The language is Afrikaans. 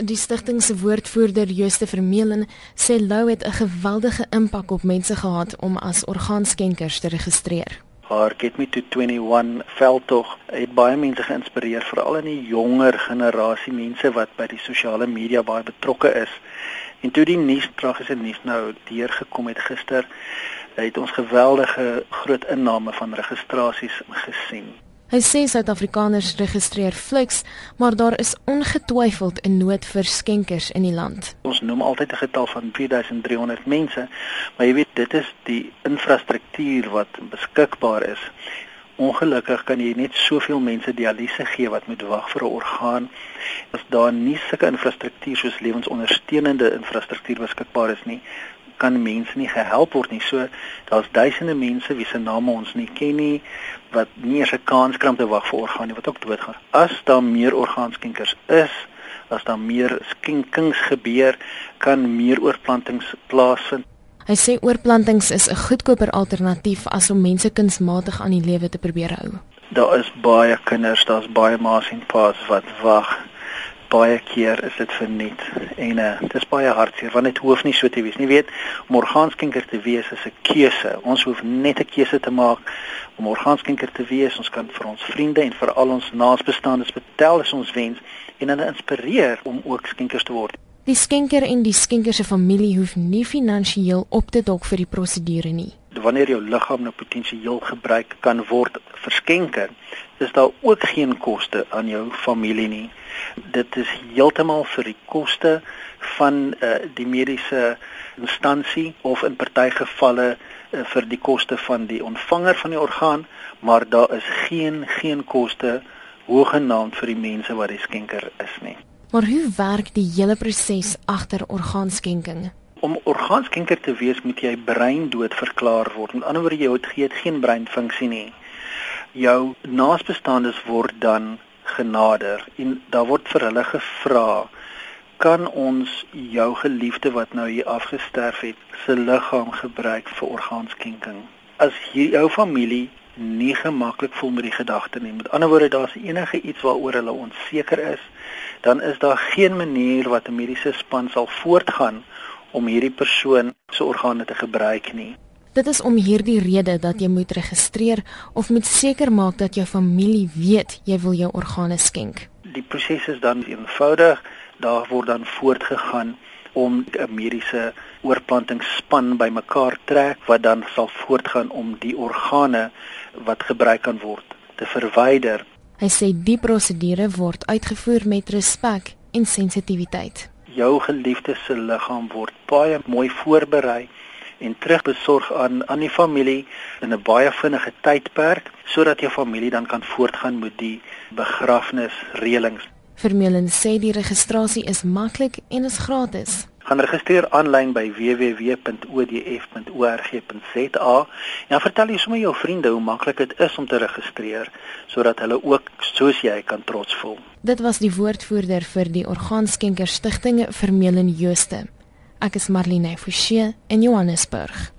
Die stigting se woordvoerder Jooste Vermeulen sê Lou het 'n geweldige impak op mense gehad om as orgaanskenkers te registreer. Haar Get Me to 21 veldtog het baie mense geïnspireer, veral in die jonger generasie mense wat by die sosiale media baie betrokke is. En toe die nuus tragiese nuus nou deurgekom het gister, het ons geweldige groot inname van registrasies gesien. Hy sê Suid-Afrikaners registreer fliks, maar daar is ongetwyfeld 'n nood vir skenkers in die land. Ons noem altyd 'n getal van 4300 mense, maar jy weet dit is die infrastruktuur wat beskikbaar is. Ongelukkig kan jy net soveel mense dialyse gee wat moet wag vir 'n orgaan. As daar nie sulke infrastruktuur soos lewensondersteunende infrastruktuur beskikbaar is nie, kan mense nie gehelp word nie. So daar's duisende mense wie se name ons nie ken nie wat nie eens 'n kans kry om te wag vir orgaan nie wat ook doodgaan. As daar meer orgaanskenkers is, as daar meer skenkings gebeur, kan meer oorplantings plaasvind. Hy sê oorplantings is 'n goedkoper alternatief as om mense kunsmatig aan die lewe te probeer hou. Daar is baie kinders, daar's baie ma's en pa's wat wag baie keer is dit verniet en uh, dit is baie hartseer want dit hoef nie so te wees nie. Weet om orgaanskenker te wees is 'n keuse. Ons hoef net 'n keuse te maak om orgaanskenker te wees. Ons kan vir ons vriende en vir al ons naasbestaandes vertel is ons wens en hulle inspireer om ook skenkers te word. Die skenker en die skenker se familie hoef nie finansiëel op te dok vir die prosedure nie wanneer jou liggaam nou potensieel gebruik kan word vir skenker is daar ook geen koste aan jou familie nie dit is heeltemal vir die koste van uh, die mediese instansie of in party gevalle uh, vir die koste van die ontvanger van die orgaan, maar daar is geen geen koste hoegenaamd vir die mense wat die skenker is nie. Maar hoe werk die hele proses agter orgaanskenking? Om orgaanskenker te wees, moet jy breindood verklaar word. Met ander woorde, jy het geen breinfunksie nie. Jou naasbestaandes word dan genader en daar word vir hulle gevra kan ons jou geliefde wat nou hier afgesterf het se liggaam gebruik vir orgaanskenking as hier jou familie nie gemaklik voel met die gedagte nie met ander woorde daar's enige iets waaroor hulle onseker is dan is daar geen manier wat 'n mediese span sal voortgaan om hierdie persoon se organe te gebruik nie Dit is om hierdie rede dat jy moet registreer of moet seker maak dat jou familie weet jy wil jou organe skenk. Die proses is dan eenvoudig. Daar word dan voortgegaan om 'n mediese oorplantingsspan bymekaar trek wat dan sal voortgaan om die organe wat gebruik kan word te verwyder. Hy sê die prosedure word uitgevoer met respek en sensitiwiteit. Jou geliefde se liggaam word baie mooi voorberei en terugbesorg aan aan die familie in 'n baie vinnige tydperk sodat jou familie dan kan voortgaan met die begrafnisreëlings. Vermeulen sê die registrasie is maklik en is gratis. Gaan registreer aanlyn by www.odf.org.za en vertel jy sommer jou vriende hoe maklik dit is om te registreer sodat hulle ook soos jy kan trots voel. Dit was die woordvoerder vir die Orgaanskenker Stichting Vermeulen Jooste. Ek is Marlene Forsie in Johannesburg.